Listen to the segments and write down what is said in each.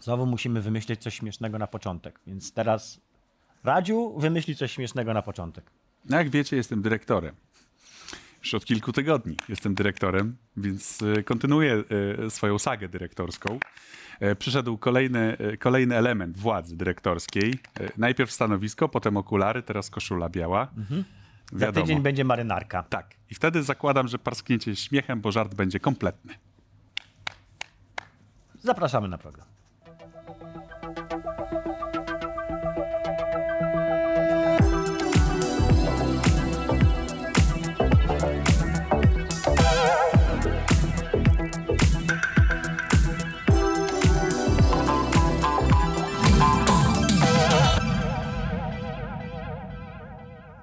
Znowu musimy wymyślić coś śmiesznego na początek. Więc teraz Radziu wymyśli coś śmiesznego na początek. No jak wiecie, jestem dyrektorem. Już od kilku tygodni jestem dyrektorem, więc e, kontynuuję e, swoją sagę dyrektorską. E, Przyszedł kolejny, kolejny element władzy dyrektorskiej. Najpierw stanowisko, potem okulary, teraz koszula biała. Za Wiadomo. tydzień będzie marynarka. Tak. I wtedy zakładam, że parskniecie śmiechem, bo żart będzie kompletny. Zapraszamy na program.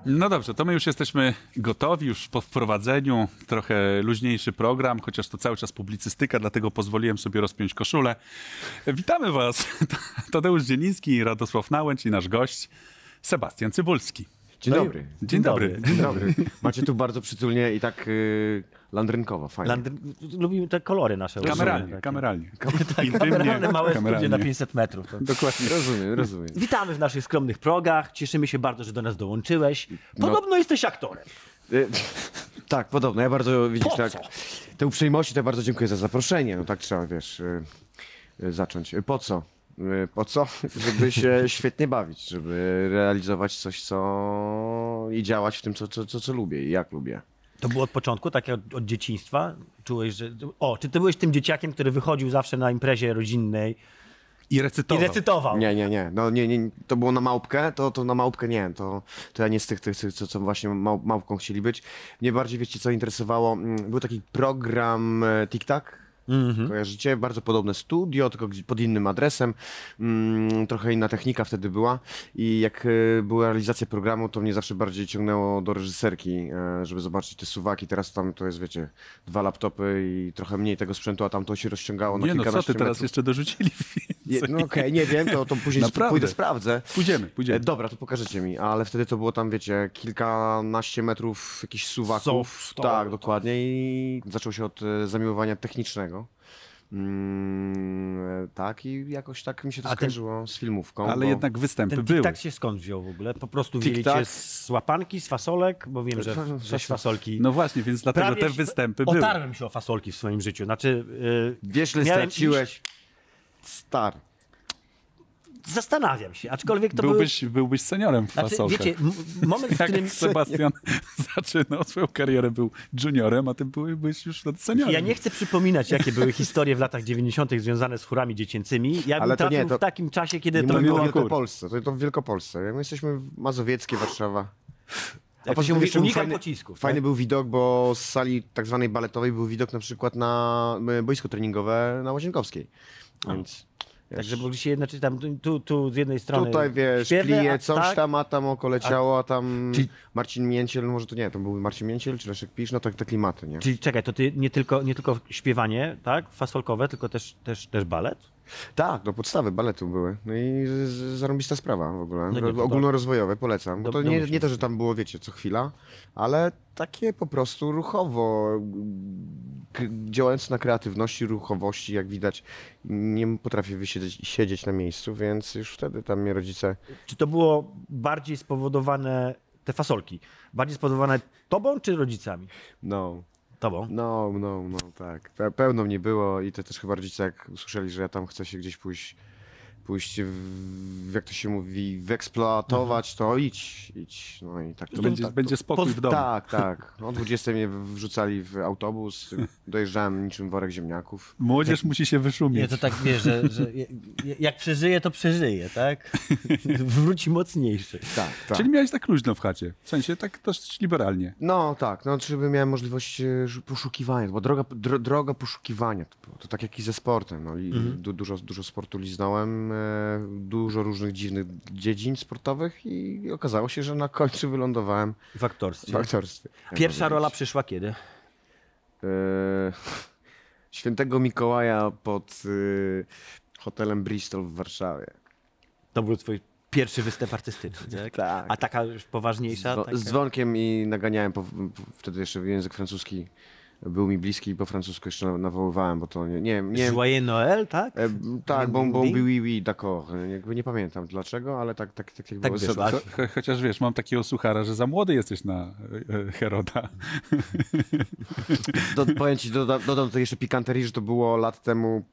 No dobrze, to my już jesteśmy gotowi, już po wprowadzeniu. Trochę luźniejszy program, chociaż to cały czas publicystyka, dlatego pozwoliłem sobie rozpiąć koszulę. Witamy Was. Tadeusz Dzieliński, Radosław Nałęcz i nasz gość Sebastian Cybulski. Dzień No dobry. Dzień dobry. Dzień dobry. Macie tu bardzo przytulnie i tak y, landrynkowo, fajnie. Landry... Lubimy te kolory nasze. Kameralnie, takie. kameralnie. Tak, kameralne małe studio kameralnie. na 500 metrów. To... Dokładnie. Rozumiem, rozumiem. Witamy w naszych skromnych progach. Cieszymy się bardzo, że do nas dołączyłeś. Podobno jesteś aktorem. Y, tak, podobno. Ja bardzo, widzisz, Po tak, co? te uprzejmości, to ja bardzo dziękuję za zaproszenie. No tak trzeba, wiesz, y, y, zacząć. Po co? Y, Po co? Żeby się świetnie bawić, żeby realizować coś, co... i działać w tym, co, co, co, co lubię i jak lubię. To było od początku, tak od, od dzieciństwa? Czułeś, że... O, czy ty byłeś tym dzieciakiem, który wychodził zawsze na imprezie rodzinnej I i recytował. recytował? Nie, nie, nie. No nie, nie. To było na małpkę, to, to na małpkę nie. To, to ja nie z tych, tych, tych co, co właśnie mał, małpką chcieli być. Mnie bardziej, wiecie, co interesowało. Mm, Był taki program e, TikTok. Kojarzycie? Bardzo podobne studio, tylko pod innym adresem. Mm, trochę inna technika wtedy była. I jak e, była realizacja programu, to mnie zawsze bardziej ciągnęło do reżyserki, e, żeby zobaczyć te suwaki. Teraz tam to jest, wiecie, dwa laptopy i trochę mniej tego sprzętu, a tam to się rozciągało na Nie no, co kilkanaście ty teraz jeszcze dorzucili Je, no okej, nie wiem, to, to później Naprawdę. pójdę sprawdzę. Pójdziemy, E, pójdziemy. Dobra, to pokażecie mi, ale wtedy to było tam, wiecie, kilkanaście metrów jakichś suwaków. Soft, tak, to- dokładnie i zaczął się od e, zamiłowania technicznego. Mm, e, tak i jakoś tak mi się to A ten- skojarzyło z filmówką. Ale bo... jednak występy Ten były. TikTok się skąd wziął w ogóle? Po prostu wzięli Tic-tac? cię z łapanki, z fasolek, bo wiem, że sześć fasolki. No właśnie, więc dlatego Prawie te się- występy były. Otarłem się o fasolki w swoim życiu. Znaczy, yy, Wiesz, ile straciłeś? Iść- Zastanawiam się, aczkolwiek to Byłbyś, byłbyś seniorem w. Znaczy, fasolkach. wiecie, moment, w Jak którym... Sebastian zaczynał swoją karierę, był juniorem, a ty byłeś już seniorem. Ja nie chcę przypominać, jakie były historie w latach 90. związane z chórami dziecięcymi. Ja bym Ale to trafił nie, to- w takim czasie, kiedy Nie to było... Wielkopolsce, to, to w Wielkopolsce. My jesteśmy w Mazowieckie, Warszawa. Jak poza się tym mówi, jeszcze był unikam fajny- pocisków. Fajny tak? był widok, bo z sali tak zwanej baletowej był widok na przykład na e, boisko treningowe na Łazienkowskiej. Więc Także mogli się jednoczyć tam, tu, tu z jednej strony tutaj wiesz, śpiewy, a coś tak, tam, a tam oko leciało, a tam Czyli- Marcin Mięciel, może to nie, to był Marcin Mięciel czy Leszek Pisz, no tak te klimaty, nie? Czyli czekaj, to ty nie tylko, nie tylko śpiewanie, tak, fasolkowe, tylko też, też, też balet? Tak, no podstawy baletu były. No i z- z- zarąbista sprawa w ogóle. No nie, to- Ogólnorozwojowe, polecam. Bo to nie, domyślam nie to, że tam było, wiecie, co chwila, ale takie po prostu ruchowo, k- działając na kreatywności, ruchowości, jak widać, nie potrafię wysiedzieć siedzieć na miejscu, więc już wtedy tam mnie rodzice... Czy to było bardziej spowodowane, te fasolki, bardziej spowodowane tobą czy rodzicami? No, Tobą. no, no, no, tak. Pe- Pełno mnie było i to też chyba rodzice, jak usłyszeli, że ja tam chcę się gdzieś pójść, pójść w, jak to się mówi, wyeksploatować, to idź, idź. No i tak To będzie, tak, będzie spokój w domu. Tak, tak. O 20 mnie wrzucali w autobus, dojeżdżałem niczym worek ziemniaków. Młodzież musi się wyszumieć. Nie, to tak wiesz, że, że jak przeżyje, to przeżyje, tak? Wróci mocniejszy. Tak, tak. Czyli miałeś tak luźno w chacie. W sensie tak dość liberalnie. No tak, no żeby miałem możliwość e, poszukiwania, bo droga, dro, droga poszukiwania to było. To tak jak i ze sportem. No, li, du, dużo, dużo sportu liznąłem, e, dużo różnych dziwnych dziedzin sportowych i okazało się, że na końcu wylądowałem W aktorstwie. w aktorstwie. Pierwsza rola przyszła kiedy? E, Świętego Mikołaja pod e, hotelem Bristol w Warszawie. To był twój pierwszy występ artystyczny, tak? Tak. A taka już poważniejsza? Taka... Z dzwonkiem i naganiałem po, po, wtedy jeszcze język francuski był mi bliski i po francusku jeszcze na- nawoływałem, bo to nie, nie, nie Joyeux Noël, tak? e, tak, bon, bon, oui, oui, d'accord. Jakby nie pamiętam dlaczego, ale tak, tak, tak, tak, Tak było. Cho, cho, chociaż wiesz, mam takiego suchara, że za młody jesteś na e, e, Heroda. Do, powiem ci, doda, dodam tutaj jeszcze pikanterii, że to było lat temu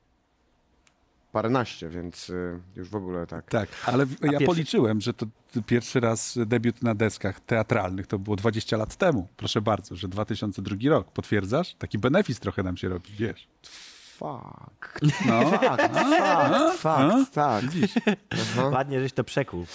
paręnaście, więc y, już w ogóle tak. Tak, ale w- ja pierwszy- policzyłem, że to pierwszy raz debiut na deskach teatralnych to było 20 lat temu. Proszę bardzo, że 2002 rok. Potwierdzasz? Taki benefis trochę nam się robi, wiesz. Fuck. No. Fakt, fakt, fakt, tak. Ładnie, żeś to przekuł.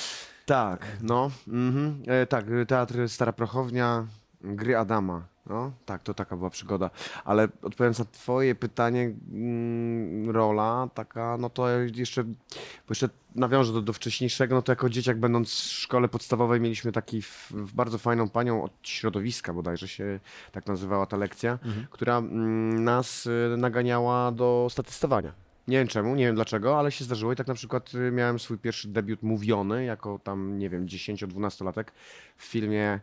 Tak, no. Mhm. E, tak, teatr Stara Prochownia, gry Adama. No, tak, to taka była przygoda. Ale odpowiadając na twoje pytanie, mm, rola taka, no to jeszcze, bo jeszcze nawiążę do, do wcześniejszego, no to jako dzieciak będąc w szkole podstawowej mieliśmy taki w, w bardzo fajną panią od środowiska bodajże się tak nazywała ta lekcja, która mm, nas y, naganiała do statystowania. Nie wiem czemu, nie wiem dlaczego, ale się zdarzyło i tak na przykład y, miałem swój pierwszy debiut mówiony jako tam, nie wiem, 10-12-latek w filmie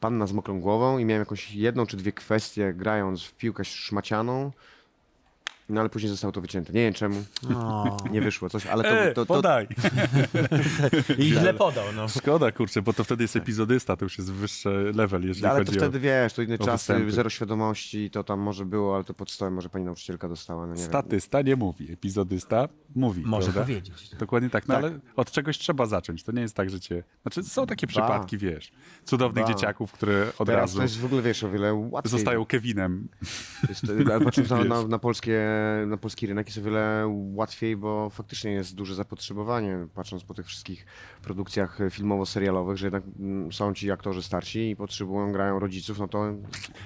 Panna z mokrą głową i miałem jakąś jedną czy dwie kwestie grając w piłkę szmacianą, no ale później zostało to wycięte. Nie wiem czemu, O. nie wyszło coś, ale to... E, to, to, podaj. I źle podał, no. Szkoda, kurczę, bo to wtedy jest epizodysta, to już jest wyższy level, jeżeli ale to chodzi wtedy wiesz, to inne o czasy, występy. zero świadomości, to tam może było, ale to pod stołem może pani nauczycielka dostała, no o... nie wiem. Statysta nie mówi, epizodysta mówi. Może prawda? powiedzieć. Dokładnie tak, no Tak. ale od czegoś trzeba zacząć. To nie jest tak, że cię... Znaczy są takie przypadki, wiesz, cudownych Ba. dzieciaków, które od Teraz razu to jest w ogóle, wiesz, o wiele łatwiej. zostają Kevinem. Jest, ale patrząc na, na, na, polskie, na polski rynek jest o wiele łatwiej, bo faktycznie jest duże zapotrzebowanie, patrząc po tych wszystkich produkcjach filmowo-serialowych, że jednak mm, są ci aktorzy starsi i potrzebują, grają rodziców, no to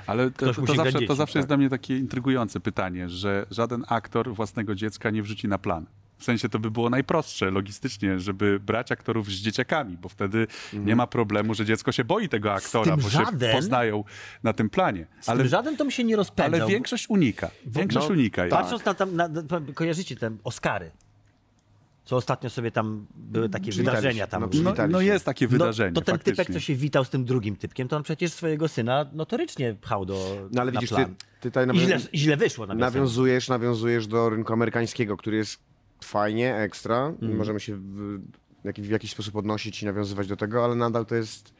Ale to, to, grać zawsze, to dzieci, zawsze jest tak. dla mnie takie intrygujące pytanie, że żaden aktor własnego dziecka nie wrzuci na plan. W sensie to by było najprostsze logistycznie, żeby brać aktorów z dzieciakami, bo wtedy Mhm. nie ma problemu, że dziecko się boi tego aktora, bo żaden- się poznają na tym planie. Z Ale, tym żaden to mi się nie rozpędzał. ale większość unika. Większość no, unika. tak. Patrząc na tam, na, na, kojarzycie te Oscary, co ostatnio sobie tam były takie Przywitali wydarzenia tam. no, No, no jest takie wydarzenie, No, to ten typek, faktycznie. co się witał z tym drugim typkiem, to on przecież swojego syna notorycznie pchał do No ale na widzisz, ty, plan. ty tutaj I źle, źle wyszło na nawiązujesz, nawiązujesz do rynku amerykańskiego, który jest fajnie, ekstra. Mhm. Możemy się w, w jakiś sposób odnosić i nawiązywać do tego, ale nadal to jest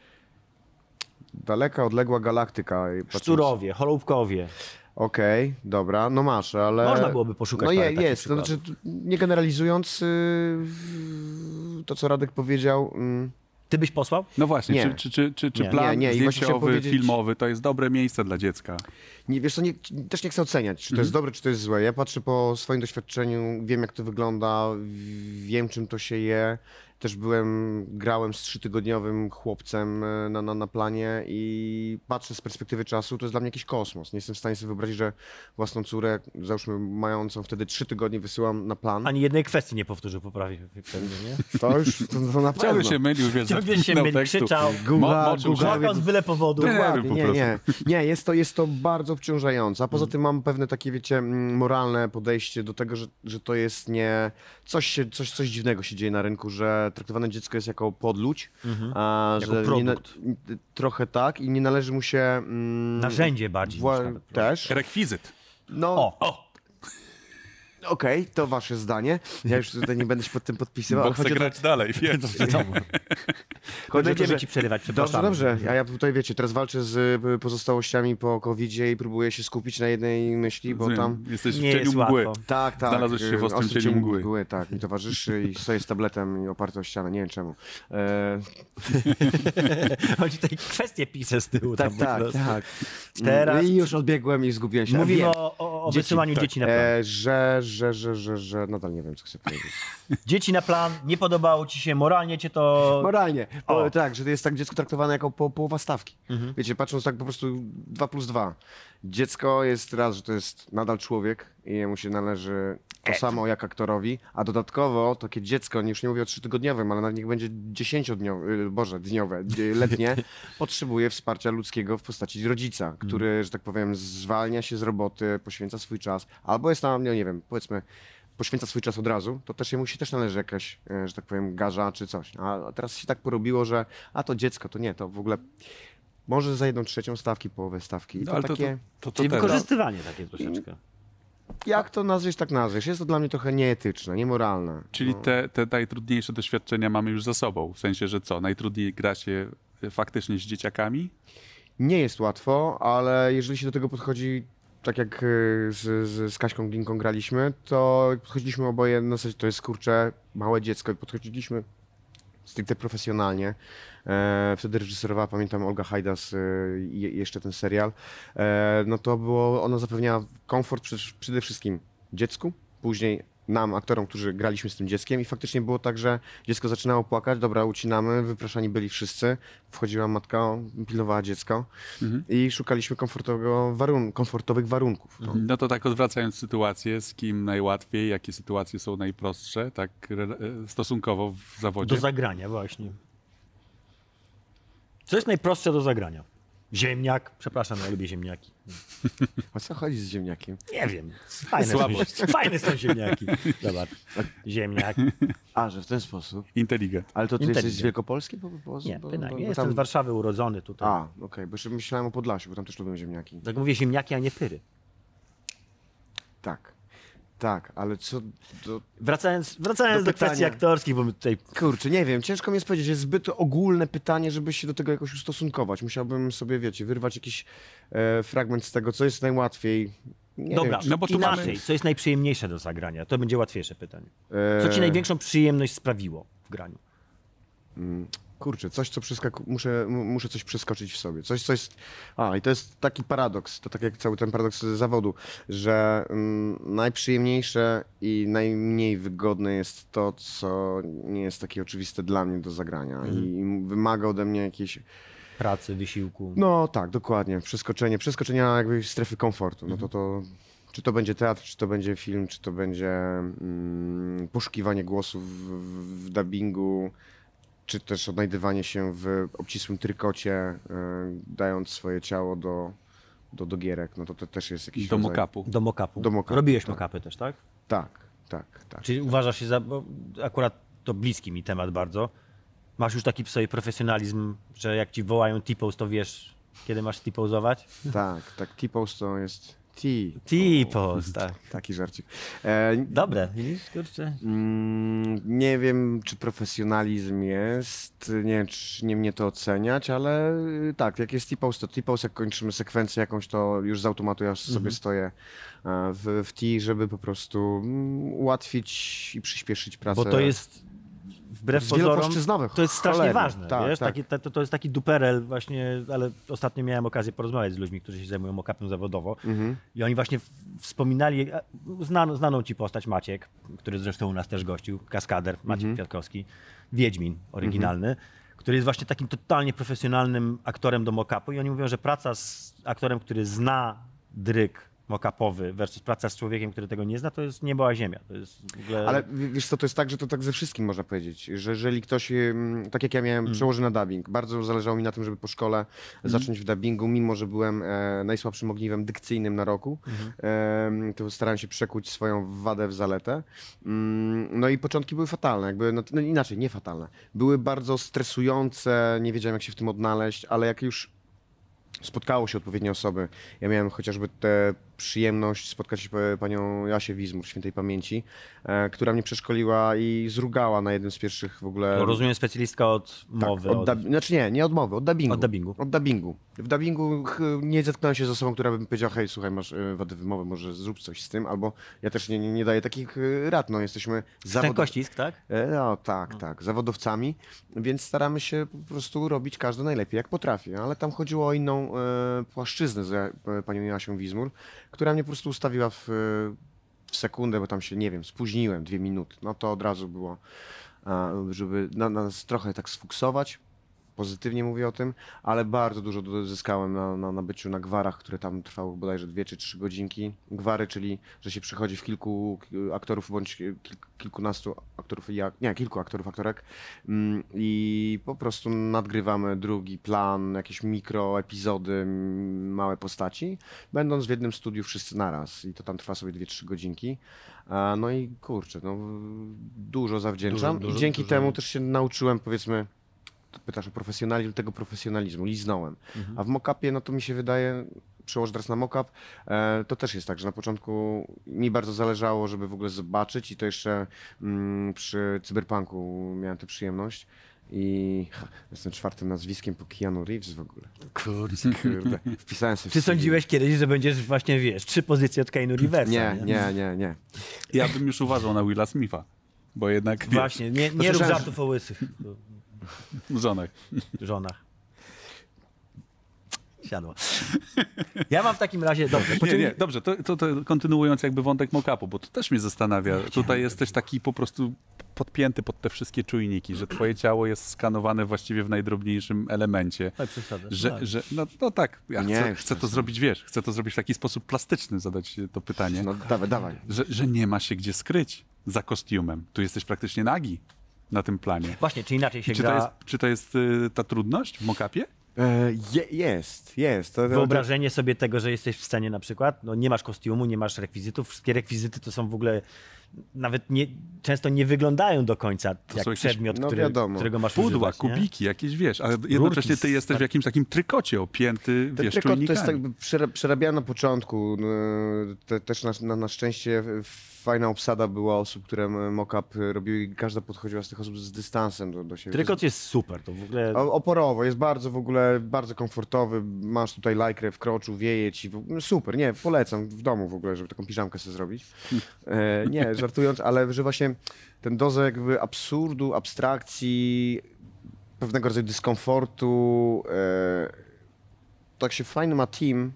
daleka, odległa galaktyka. Szczurowie, Holubkowie. Okej, dobra, no masz, ale... Można byłoby poszukać No je, jest, to przykładów. znaczy, nie generalizując y, w- to, co Radek powiedział... mm, Ty byś posłał? No właśnie, Nie. czy, czy, czy, czy, czy Nie. plan Nie, nie, zdjęciowy, powiedzieć- filmowy to jest dobre miejsce dla dziecka? Nie, wiesz co, nie, też nie chcę oceniać, czy to jest dobre, czy to jest złe. Ja patrzę po swoim doświadczeniu, wiem jak to wygląda, wiem czym to się je. Też byłem, grałem z trzytygodniowym chłopcem e, na, na, na planie i patrzę z perspektywy czasu, to jest dla mnie jakiś kosmos. Nie jestem w stanie sobie wyobrazić, że własną córę, załóżmy mającą wtedy trzy tygodnie, wysyłam na plan. Ani jednej kwestii nie powtórzył, poprawi pewnie, nie? To już, to, to na Ciągle pewno. się mylił, wiesz, Ciągle się mylił, krzyczał. Google- z byle powodu. Nie Dokładnie, nie, nie. Nie, jest to, jest to bardzo obciążające. A poza tym mam pewne takie, wiecie, mm, moralne podejście do tego, że, że to jest nie... Coś, się, coś, coś dziwnego się dzieje na rynku, że traktowane dziecko jest jako podludź, a Jako że nie produkt. trochę tak i nie należy mu się... Mm, Narzędzie bardziej. wła- też. Rekwizyt. No, O, o, okej, to wasze zdanie. Ja już tutaj nie będę się pod tym podpisywał. Bo ale chcę chodzi to- grać dalej, wiesz. wiadomo. chodzi o to, Będziemy że- ci przerywać, Dobrze, przepraszam. dobrze. A ja tutaj, wiecie, teraz walczę z y, pozostałościami po covid i próbuję się skupić na jednej myśli, bo tam... Jesteś w Nie cieniu jest mgły. łatwo. Tak, tak. Znalazłeś się w y, ostrym ostry cieniu cień mgły. Tak, mi towarzyszy i stoję z tabletem i oparty o ścianę, nie wiem czemu. E, ci tutaj kwestie pisze z tyłu. tak, tak, tak. Teraz I już odbiegłem i zgubiłem się. mówimy o, o, o Dzieci, wysyłaniu tak. dzieci na plan. E, że, że, że, że, że, nadal nie wiem, co chcę powiedzieć. Dzieci na plan, nie podobało ci się, moralnie cię to... Moralnie, O. bo, tak, że jest tak dziecko traktowane jako po, połowa stawki. Mhm. Wiecie, patrząc tak po prostu 2 plus 2. Dziecko jest raz, że to jest nadal człowiek i jemu się należy to samo jak aktorowi, a dodatkowo takie dziecko, już nie mówię o trzytygodniowym, ale nawet niech będzie dziesięciodniowe, y, boże, dniowe, y, letnie, potrzebuje wsparcia ludzkiego w postaci rodzica, który, że tak powiem, zwalnia się z roboty, poświęca swój czas, albo jest tam, no nie wiem, powiedzmy, poświęca swój czas od razu, to też jemu się też należy jakaś, e, że tak powiem, garza czy coś. A teraz się tak porobiło, że a to dziecko, to nie, to w ogóle może za jedną trzecią stawki, połowę stawki. I No, to ale to, takie, to, to, to Czyli ten- wykorzystywanie takie troszeczkę. jak to nazwiesz, tak nazwiesz. Jest to dla mnie trochę nieetyczne, niemoralne. Czyli No. te, te najtrudniejsze doświadczenia mamy już za sobą. W sensie, że co? Najtrudniej gra się faktycznie z dzieciakami? Nie jest łatwo, ale jeżeli się do tego podchodzi tak jak y, z, z, z Kaśką Glinką graliśmy, to podchodziliśmy oboje na zasadzie, to jest kurczę małe dziecko i podchodziliśmy stricte profesjonalnie. E, wtedy reżyserowała, pamiętam, Olga Hajdas e, i jeszcze ten serial. E, no to było, ona zapewniała komfort przede, wszystkim dziecku, później nam, aktorom, którzy graliśmy z tym dzieckiem i faktycznie było tak, że dziecko zaczynało płakać, dobra, ucinamy, wypraszani byli wszyscy, wchodziła matka, pilnowała dziecko i szukaliśmy komfortowego warun- komfortowych warunków. No. No to tak odwracając sytuację, z kim najłatwiej, jakie sytuacje są najprostsze, tak re- stosunkowo w zawodzie? Do zagrania właśnie. Co jest najprostsze do zagrania? Ziemniak. Przepraszam, ja lubię ziemniaki. O co chodzi z ziemniakiem? Nie wiem. Fajne, są, Słabość. fajne są ziemniaki. Zobacz. Ziemniak. A, że w ten sposób. Inteligent. Ale to ty Inteligent. jesteś z Wielkopolski? Bo, bo, Nie, bo, bo jestem tam- z Warszawy urodzony tutaj. A, okej, bo jeszcze myślałem o Podlasiu, bo tam też lubią ziemniaki. Tak mówię ziemniaki, a nie pyry. Tak, tak, ale co. Wracając, wracając Do do, kwestii aktorskich, bo my tutaj Kurczę, nie wiem, ciężko mi jest powiedzieć, jest zbyt ogólne pytanie, żeby się do tego jakoś ustosunkować. Musiałbym sobie, wiecie, wyrwać jakiś e, fragment z tego, co jest najłatwiej. Nie Dobra, wiem, no bo tu inaczej. mamy- Co jest najprzyjemniejsze do zagrania? To będzie łatwiejsze pytanie. e, Co ci największą przyjemność sprawiło w graniu? Kurczę, coś, co przeskaku... muszę, muszę coś przeskoczyć w sobie. Coś, co jest... A, i to jest taki paradoks, to tak jak cały ten paradoks zawodu, że mm, najprzyjemniejsze i najmniej wygodne jest to, co nie jest takie oczywiste dla mnie do zagrania i wymaga ode mnie jakiejś... Pracy, wysiłku. No tak, dokładnie. Przeskoczenie, przeskoczenia jakby strefy komfortu. No to to... Czy to będzie teatr, czy to będzie film, czy to będzie mm, poszukiwanie głosów w, w dubbingu, czy też odnajdywanie się w obcisłym trykocie, y, dając swoje ciało do, do, do gierek, no to to też jest jakiś Do rodzaj... mock-upu. Do mock-upu. Do mock-upu, Robiłeś tak. też, tak? Tak, tak, tak. Czyli uważasz się za... Bo akurat to bliski mi temat bardzo. Masz już taki w sobie profesjonalizm, że jak ci wołają T-pose, to wiesz, kiedy masz T-pozować? Tak, tak. T-pose to jest. T-pose, tak. Taki żarcik. E, Dobre, widzisz, kurczę. Mm, nie wiem, czy profesjonalizm jest, nie wiem, czy nie mnie to oceniać, ale y, tak, jak jest T-pose, to T-pose, jak kończymy sekwencję jakąś, to już z automatu ja sobie stoję e, w, w T, żeby po prostu mm, ułatwić i przyspieszyć pracę. Bo to jest wbrew pozorom, to jest strasznie cholernie. ważne, Tak, wiesz? tak. Taki, to, to jest taki duperel właśnie, ale ostatnio miałem okazję porozmawiać z ludźmi, którzy się zajmują mock-upem zawodowo Mhm. i oni właśnie wspominali, a, znaną, znaną ci postać Maciek, który zresztą u nas też gościł, kaskader Maciek Mhm. Kwiatkowski, Wiedźmin oryginalny, który jest właśnie takim totalnie profesjonalnym aktorem do mock-upu i oni mówią, że praca z aktorem, który zna dryk mock-upowy versus praca z człowiekiem, który tego nie zna, to jest niebo a ziemia. Ogóle... Ale wiesz co, to jest tak, że to tak ze wszystkim można powiedzieć, że jeżeli ktoś, tak jak ja miałem, Mm. przełoży na dubbing, bardzo zależało mi na tym, żeby po szkole zacząć w dubbingu, mimo że byłem e, najsłabszym ogniwem dykcyjnym na roku, Mhm. em, to starałem się przekuć swoją wadę w zaletę. Mm, no i początki były fatalne, jakby, no, no inaczej, nie fatalne. Były bardzo stresujące, nie wiedziałem jak się w tym odnaleźć, ale jak już spotkało się odpowiednie osoby. Ja miałem chociażby tę przyjemność spotkać się z panią Jasię Wizmur, świętej pamięci, e, która mnie przeszkoliła i zrugała na jednym z pierwszych w ogóle... No, rozumiem specjalistka od Tak, mowy. od od... dub... Znaczy nie, nie od mowy, od dubbingu. Od dubbingu. Od dubbingu. W dubbingu nie zetknąłem się z osobą, która by powiedziała, hej, słuchaj, masz e, wadę wymowy, może zrób coś z tym, albo ja też nie, nie, nie daję takich e, rad, no jesteśmy Ten zawodowcami. kościsk, tak? E, No tak, tak, zawodowcami, więc staramy się po prostu robić każdy najlepiej jak potrafi, ale tam chodziło o inną e, płaszczyznę z e, panią Jasią Wizmur, która mnie po prostu ustawiła w, w sekundę, bo tam się, nie wiem, spóźniłem dwie minuty, no to od razu było, żeby na, nas trochę tak sfuksować, pozytywnie mówię o tym, ale bardzo dużo zyskałem na, na, na byciu na gwarach, które tam trwały bodajże dwie czy trzy godzinki. Gwary, czyli że się przychodzi w kilku aktorów bądź kil, kilkunastu aktorów, i ak- nie, kilku aktorów, aktorek mm, i po prostu nadgrywamy drugi plan, jakieś mikro epizody, małe postaci, będąc w jednym studiu wszyscy naraz i to tam trwa sobie dwie, trzy godzinki. No i kurczę, no, dużo zawdzięczam Dużo, dużo, i dzięki dużo. temu też się nauczyłem powiedzmy pytasz o profesjonalizm, tego profesjonalizmu, liznąłem. Mhm. A w mockupie, no to mi się wydaje, przełożę teraz na mockup, e, to też jest tak, że na początku mi bardzo zależało, żeby w ogóle zobaczyć i to jeszcze mm, przy Cyberpunku miałem tę przyjemność. I ha, jestem czwartym nazwiskiem po Keanu Reeves w ogóle. Kurde. Kurde, wpisałem sobie Czy sądziłeś kiedyś, że będziesz właśnie, wiesz, trzy pozycje od Keanu Reevesa? Nie, nie, nie, nie. Ja bym już uważał na Willa Smitha, bo jednak Właśnie, nie, nie rób żartów o łysych żonach. żonach. Siadło. Ja mam w takim razie, dobrze, Nie, nie, dobrze, to, to, to kontynuując jakby wątek mock-upu, bo to też mnie zastanawia. Tutaj jesteś taki po prostu podpięty pod te wszystkie czujniki, że twoje ciało jest skanowane właściwie w najdrobniejszym elemencie. Tak, przesadzasz, Że, tak. że, no, no tak, ja Nie, chcę, chcę to zrobić, wiesz, chcę to zrobić w taki sposób plastyczny, zadać to pytanie, No dawaj, dawaj. że, że nie ma się gdzie skryć za kostiumem. Tu jesteś praktycznie nagi na tym planie. Właśnie, czy inaczej się Czy gra to jest, czy to jest y, ta trudność w mock-upie? E, je, jest, jest. To, to, wyobrażenie sobie tego, że jesteś w scenie na przykład, no nie masz kostiumu, nie masz rekwizytów, wszystkie rekwizyty to są w ogóle nawet nie, często nie wyglądają do końca jak są jakieś- przedmiot, no który, którego masz Pudła, używać, nie? kubiki, jakieś wiesz, ale jednocześnie ty jesteś w jakimś takim trykocie opięty, Ten wiesz, trykot to jest tak przerabiany na początku. no, Te, też na, na, na szczęście fajna obsada była osób, które mock-up robiły i każda podchodziła z tych osób z dystansem do, do siebie. Trykot jest super, to w ogóle... O- Oporowo, jest bardzo w ogóle, bardzo komfortowy, masz tutaj lajkrę w kroczu, wieje ci, super, nie, polecam w domu w ogóle, żeby taką piżamkę sobie zrobić. E, nie, żartując, ale że właśnie ten dozę jakby absurdu, abstrakcji, pewnego rodzaju dyskomfortu, e, tak się fajny ma team,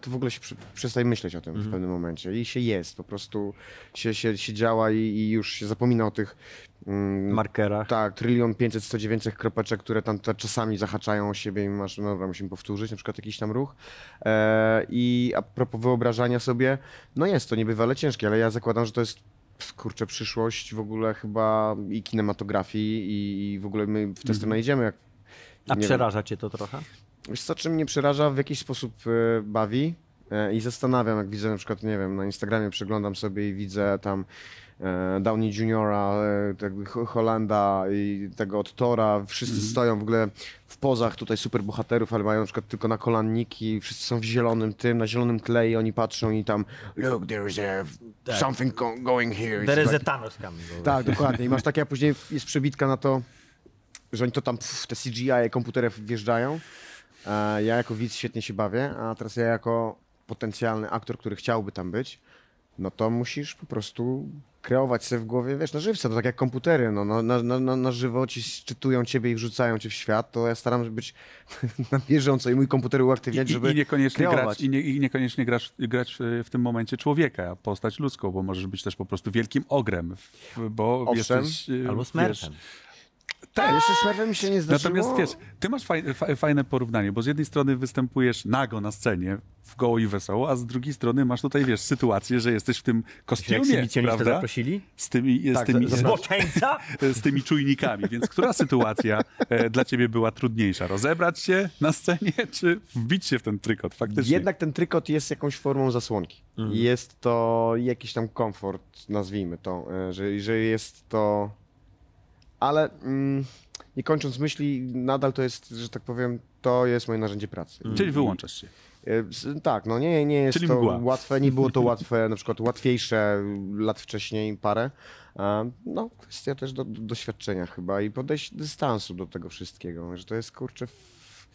to w ogóle się przy, przestaje myśleć o tym w pewnym momencie i się jest, po prostu się, się, się działa i, i już się zapomina o tych mm, markerach. tak, trylion 500, 100, 900 kropeczek, które tam te czasami zahaczają o siebie i masz, no dobra, musimy powtórzyć na przykład jakiś tam ruch. E, I a propos wyobrażania sobie, no jest to niebywale ciężkie, ale ja zakładam, że to jest kurczę przyszłość w ogóle chyba i kinematografii i, i w ogóle my w tę stronę idziemy. Jak, A nie wiem. przeraża cię to trochę? Wiesz co, czym mnie przeraża, w jakiś sposób e, bawi e, i zastanawiam, jak widzę na przykład, nie wiem, na Instagramie przeglądam sobie i widzę tam e, Downey Juniora, Ho- Holanda i tego od Tora, wszyscy stoją w ogóle w pozach tutaj super bohaterów, ale mają na przykład tylko na kolanniki, wszyscy są w zielonym tym, na zielonym tle i oni patrzą i tam look, there is a, Tak. something go, going here. It's Derezę like- Thanos coming tak, dokładnie. I masz takie, a później jest przebitka na to, że oni to tam, pff, te CGI, komputery wjeżdżają. Ja jako widz świetnie się bawię, a teraz ja jako potencjalny aktor, który chciałby tam być, no to musisz po prostu kreować sobie w głowie, wiesz, na żywca, to tak jak komputery, no, na, na, na, na żywo ci szczytują ciebie i wrzucają cię w świat, to ja staram się być na bieżąco i mój komputer uaktywniać, I, żeby i, niekoniecznie kreować. grać, i, nie, I niekoniecznie grać, grać w, w tym momencie człowieka, postać ludzką, bo możesz być też po prostu wielkim ogrem, bo Owszem. jesteś... y, Albo wiesz, smerfem. Tak, jeszcze z mi się nie zdarzyło. Natomiast wiesz, ty masz faj, fa, fajne porównanie, bo z jednej strony występujesz nago na scenie, w goło i wesoło, a z drugiej strony masz tutaj, wiesz, sytuację, że jesteś w tym kostiumie, prawda? zaprosili? Z tymi, z, Tak, tymi, z, Zboczeńca? z tymi czujnikami, więc która sytuacja e, dla ciebie była trudniejsza? Rozebrać się na scenie, czy wbić się w ten trykot faktycznie? Jednak ten trykot jest jakąś formą zasłonki. Mhm. Jest to jakiś tam komfort, nazwijmy to, e, że, że jest to. Ale mm, nie kończąc myśli, nadal to jest, że tak powiem, to jest moje narzędzie pracy. Czyli wyłączasz się. E, Tak, no nie, nie jest Czyli to mgła. łatwe, nie było to łatwe, na przykład łatwiejsze lat wcześniej parę. E, No, kwestia też do, do doświadczenia chyba i podejść dystansu do tego wszystkiego, że to jest kurczę. f-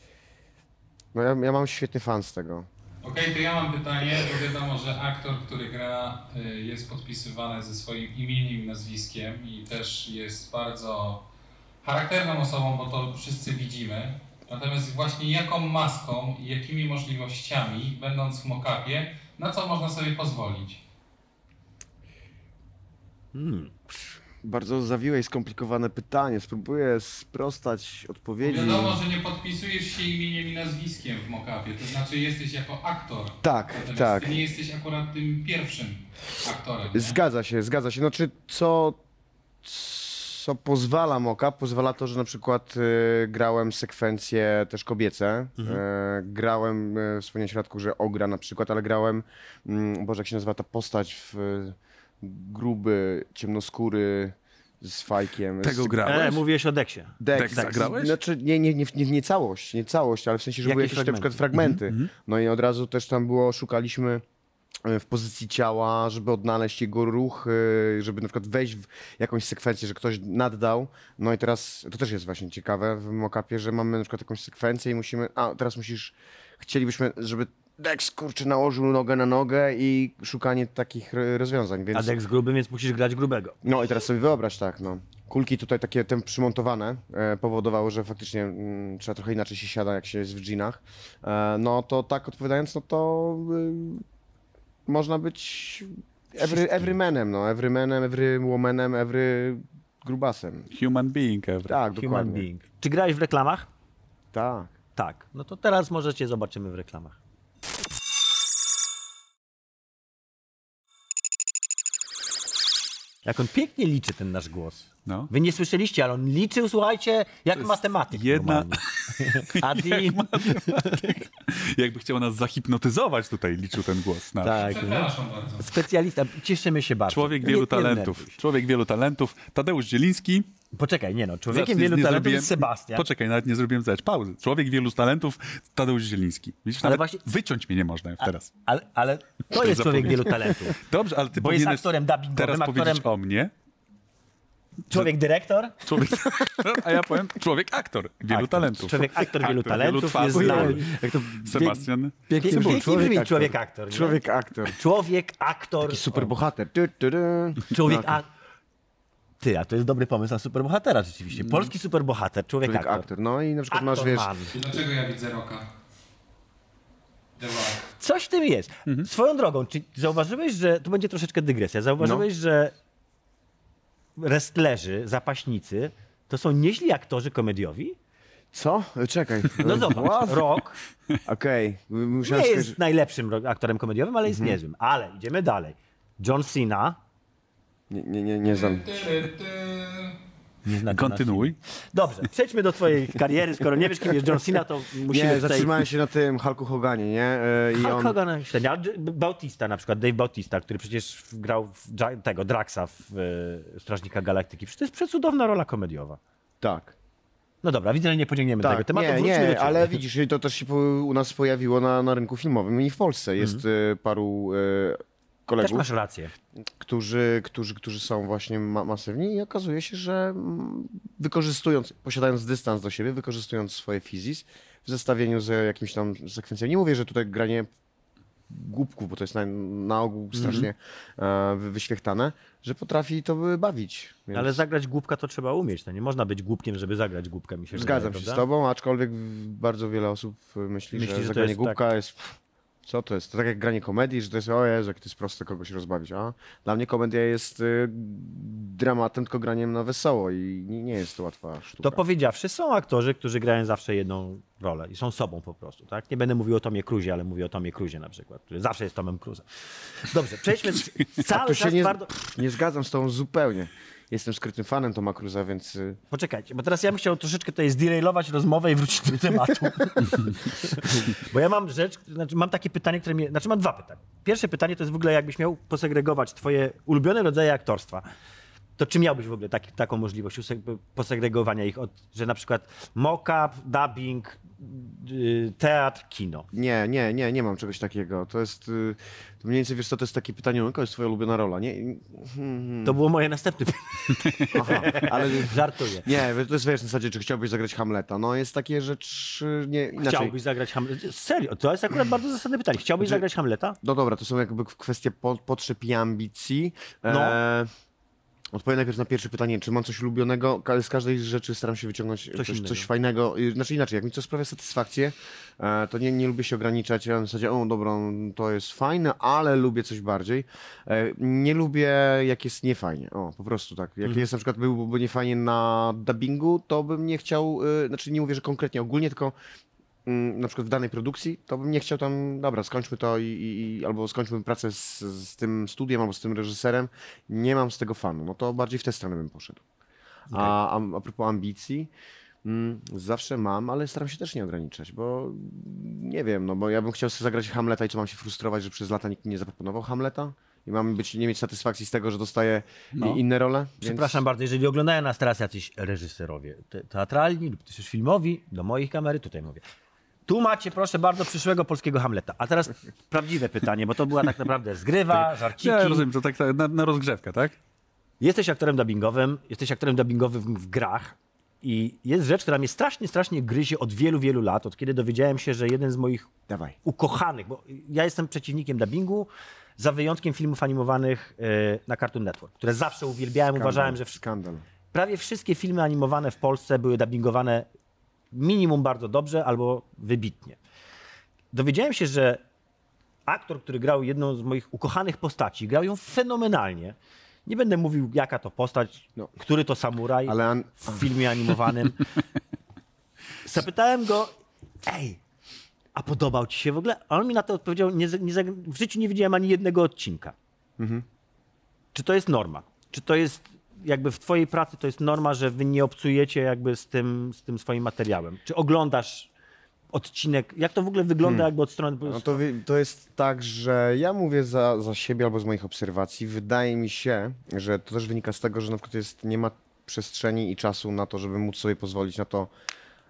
No ja, ja mam świetny fan z tego. Okej, to ja mam pytanie, bo wiadomo, że aktor, który gra, y, jest podpisywany ze swoim imieniem i nazwiskiem i też jest bardzo charakterną osobą, bo to wszyscy widzimy. Natomiast właśnie jaką maską i jakimi możliwościami, będąc w mockupie, na co można sobie pozwolić? Hmm. Bardzo zawiłe i skomplikowane pytanie. Spróbuję sprostać odpowiedzi. Wiadomo, że nie podpisujesz się imieniem i nazwiskiem w mockupie, to znaczy jesteś jako aktor. Tak, Natomiast tak. ty nie jesteś akurat tym pierwszym aktorem. nie? Zgadza się, zgadza się. Znaczy, co, co pozwala Moka? Pozwala to, że na przykład e, grałem sekwencje też kobiece. Mhm. E, grałem, e, wspomniałem w środku, że Ogra na przykład, ale grałem, mm, Boże, jak się nazywa ta postać w e, gruby, ciemnoskóry, z Fajkiem. Tego z... grałeś? E, mówiłeś o Dexie. Dex, Dex tak. zagrałeś? Znaczy, nie, nie, nie, nie, nie całość, nie całość, ale w sensie, że były Jakieś na przykład fragmenty. fragmenty. No i od razu też tam było, szukaliśmy e, w pozycji ciała, żeby odnaleźć jego ruch, żeby na przykład wejść w jakąś sekwencję, że ktoś naddał. No i teraz, to też jest właśnie ciekawe w mockupie, że mamy na przykład jakąś sekwencję i musimy, a teraz musisz, chcielibyśmy, żeby Dex, kurczę, nałożył nogę na nogę i szukanie takich rozwiązań, więc... A Dex gruby, więc musisz grać grubego. No i teraz sobie wyobraź tak, no. Kulki tutaj takie tem przymontowane e, powodowały, że faktycznie mm, trzeba trochę inaczej się siada, jak się jest w dżinach. E, no to tak odpowiadając, no to y, można być every, everymanem, no. Everymanem, every womanem, every grubasem. Human being, every. Tak, Human dokładnie. being. Czy grałeś w reklamach? Tak. Tak. No to teraz może cię zobaczymy w reklamach. Jak on pięknie liczy ten nasz głos. No. Wy nie słyszeliście, ale on liczył, słuchajcie, jak matematyk. jedna- normalnie. Adi, Jakby chciał nas zahipnotyzować tutaj, liczył ten głos. nasz. tak, no. Bardzo. specjalista, cieszymy się bardzo. Człowiek wielu nie talentów. Człowiek wielu talentów. Tadeusz Zieliński. Poczekaj, nie no, człowiekiem wielu talentów zrobiłem- jest Sebastian. Poczekaj, nawet nie zrobiłem zdać pauzy. Człowiek wielu talentów, Tadeusz Zieliński. Widzisz, Ale nawet właśnie- wyciąć mnie nie można już teraz. Ale, ale to jest człowiek wielu talentów. Dobrze, ale ty Bo jest aktorem dubbingowym, teraz aktorem- powiedzieć o mnie. Człowiek dyrektor, Człowiek, a ja powiem człowiek aktor wielu Aktor. talentów. Człowiek aktor wielu Aktor, talentów wielu twarzy. jest znany. Jak to Sebastian. pięknie Pięknie było. Człowiek brzmi aktor. człowiek aktor. Człowiek aktor. Człowiek aktor. Taki super bohater. Człowiek No, a... Ty, a to jest dobry pomysł na superbohatera rzeczywiście. Polski superbohater, człowiek, Człowiek aktor. aktor. No i na przykład masz, Aktor wiesz, man. Dlaczego ja widzę Roka? Coś w tym jest. Mhm. Swoją drogą, czy zauważyłeś, że... Tu będzie troszeczkę dygresja. Zauważyłeś, No. że wrestlerzy, zapaśnicy, to są nieźli aktorzy komediowi? co? Czekaj. No zobacz, Rock Okej. Musiałem nie jest najlepszym aktorem komediowym, ale jest Mhm. niezłym. Ale idziemy dalej. John Cena. Nie, nie, nie, nie znam. Ty, ty, ty. Nie zna Johna Kontynuuj. Dobrze, przejdźmy do twojej kariery. Skoro nie wiesz, kim jest John Cena, to musimy Nie, tutaj... zatrzymałem się na tym Hulku Hoganie, nie? E, I Hulk on... Hogan średnio. Bautista na przykład, Dave Bautista, który przecież grał tego Draxa w e, Strażnika Galaktyki. Przecież to jest przecudowna rola komediowa. Tak. No dobra, widzę, że nie pociągniemy tego Tak, tematu. nie, nie, ale widzisz, to też się po, u nas pojawiło na, na rynku filmowym i w Polsce. Jest e, paru e, Też kolegów, masz rację. którzy, którzy, którzy są właśnie ma masywni i okazuje się, że mm, wykorzystując, posiadając dystans do siebie, wykorzystując swoje fizis w zestawieniu z jakimś tam sekwencją. Nie mówię, że tutaj granie głupków, bo to jest na, na ogół strasznie e, wy- wyświechtane, że potrafi to bawić. Więc Ale zagrać głupka to trzeba umieć. No nie można być głupkiem, żeby zagrać głupkę, mi się Zgadzam wydaje, się z prawda? tobą, aczkolwiek bardzo wiele osób myśli, Myśli, że, że zagranie jest głupka jest... Co to jest? To tak jak granie komedii, że to jest o Jezu, jak to jest proste kogoś rozbawić. A dla mnie komedia jest y, dramatem, tylko graniem na wesoło i nie, nie jest to łatwa sztuka. To powiedziawszy, są aktorzy, którzy grają zawsze jedną rolę i są sobą po prostu, tak? Nie będę mówił o Tomie Cruzie, ale mówię o Tomie Cruzie na przykład, który zawsze jest Tomem Cruzem. Dobrze, przejdźmy cały czas nie, twardo... nie zgadzam z tobą zupełnie. Jestem skrytym fanem Toma Cruza, więc y, Poczekajcie, bo teraz ja bym chciał troszeczkę tutaj zderailować rozmowę i wrócić do tematu. bo ja mam rzecz, znaczy mam takie pytanie, które mnie, znaczy mam dwa pytania. Pierwsze pytanie to jest w ogóle jakbyś miał posegregować twoje ulubione rodzaje aktorstwa. To czy miałbyś w ogóle taki, taką możliwość posegregowania ich, od, że na przykład mock-up, dubbing, yy, teatr, kino? nie, nie, nie, nie mam czegoś takiego. To jest, y, to mniej więcej, wiesz co, to jest takie pytanie, jaka jest twoja ulubiona rola? Nie, hmm, To było moje następne pytanie. aha, ale... Żartuję. Nie, to jest wiesz, w zasadzie, czy chciałbyś zagrać Hamleta? No jest takie rzeczy, nie, inaczej. Chciałbyś zagrać Hamleta? Serio, to jest akurat bardzo zasadne pytanie. Chciałbyś zagrać Hamleta? No dobra, to są jakby kwestie po, potrzeb i ambicji. No. E, odpowiem najpierw na pierwsze pytanie, czy mam coś ulubionego? Z każdej rzeczy staram się wyciągnąć coś, coś, innego. fajnego. Znaczy inaczej, jak mi to sprawia satysfakcję, e, to nie, nie lubię się ograniczać. Ja w zasadzie, o dobra, to jest fajne, ale lubię coś bardziej. E, nie lubię, jak jest niefajnie. O, po prostu tak. Jak jest na przykład byłby niefajnie na dubbingu, to bym nie chciał, y, znaczy nie mówię, że konkretnie, ogólnie, tylko na przykład w danej produkcji, to bym nie chciał tam, dobra, skończmy to i, i, albo skończmy pracę z, z tym studiem albo z tym reżyserem. Nie mam z tego fanu. No to bardziej w tę stronę bym poszedł. A, a, a propos ambicji, mm, zawsze mam, ale staram się też nie ograniczać, bo nie wiem, no bo ja bym chciał sobie zagrać Hamleta i czy mam się frustrować, że przez lata nikt mi nie zaproponował Hamleta? i mam być, nie mieć satysfakcji z tego, że dostaję No. inne role. Więc... Przepraszam bardzo, jeżeli oglądają nas teraz jacyś reżyserowie te, teatralni lub też filmowi, do mojej kamery, tutaj mówię. Tu macie, proszę bardzo, przyszłego polskiego Hamleta. A teraz prawdziwe pytanie, bo to była tak naprawdę zgrywa, żarciki. Ja rozumiem, to tak tak na, na rozgrzewkę, tak? Jesteś aktorem dubbingowym, jesteś aktorem dubbingowym w grach i jest rzecz, która mnie strasznie, strasznie gryzie od wielu, wielu lat, od kiedy dowiedziałem się, że jeden z moich Dawaj. ukochanych, bo ja jestem przeciwnikiem dubbingu, za wyjątkiem filmów animowanych e, na Cartoon Network, które zawsze uwielbiałem, uważałem, że w- Skandal. prawie wszystkie filmy animowane w Polsce były dubbingowane minimum bardzo dobrze albo wybitnie. Dowiedziałem się, że aktor, który grał jedną z moich ukochanych postaci, grał ją fenomenalnie. Nie będę mówił, jaka to postać, No. który to samuraj Ale an- w filmie animowanym. Zapytałem go, ej, a podobał ci się w ogóle? A on mi na to odpowiedział, nie, nie, w życiu nie widziałem ani jednego odcinka. Czy to jest norma? Czy to jest jakby w twojej pracy to jest norma, że wy nie obcujecie jakby z tym, z tym swoim materiałem? Czy oglądasz odcinek? Jak to w ogóle wygląda jakby od strony... No to, to jest tak, że ja mówię za, za siebie albo z moich obserwacji. Wydaje mi się, że to też wynika z tego, że na przykład jest, nie ma przestrzeni i czasu na to, żeby móc sobie pozwolić na to.